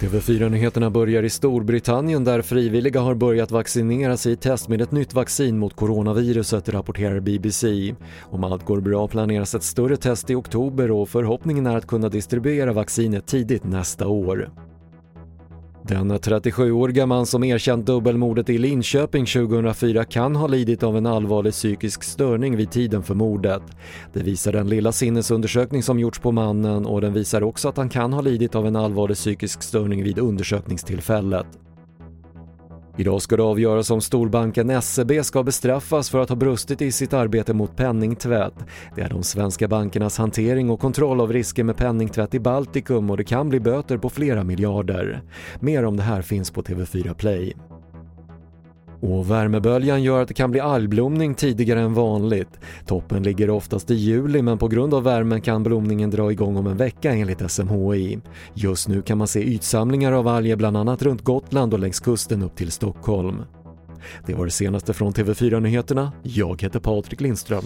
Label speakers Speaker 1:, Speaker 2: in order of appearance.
Speaker 1: TV4-nyheterna börjar i Storbritannien där frivilliga har börjat vaccinera sig i test med ett nytt vaccin mot coronaviruset, rapporterar BBC. Om allt går bra planeras ett större test i oktober och förhoppningen är att kunna distribuera vaccinet tidigt nästa år. Den 37-åriga man som erkänt dubbelmordet i Linköping 2004 kan ha lidit av en allvarlig psykisk störning vid tiden för mordet. Det visar den lilla sinnesundersökning som gjorts på mannen och den visar också att han kan ha lidit av en allvarlig psykisk störning vid undersökningstillfället. Idag ska det avgöras om storbanken SEB ska bestraffas för att ha brustit i sitt arbete mot penningtvätt. Det är de svenska bankernas hantering och kontroll av risker med penningtvätt i Baltikum och det kan bli böter på flera miljarder. Mer om det här finns på TV4 Play. Och värmeböljan gör att det kan bli algblomning tidigare än vanligt. Toppen ligger oftast i juli men på grund av värmen kan blomningen dra igång om en vecka enligt SMHI. Just nu kan man se ytsamlingar av alger bland annat runt Gotland och längs kusten upp till Stockholm. Det var det senaste från TV4 Nyheterna. Jag heter Patrik Lindström.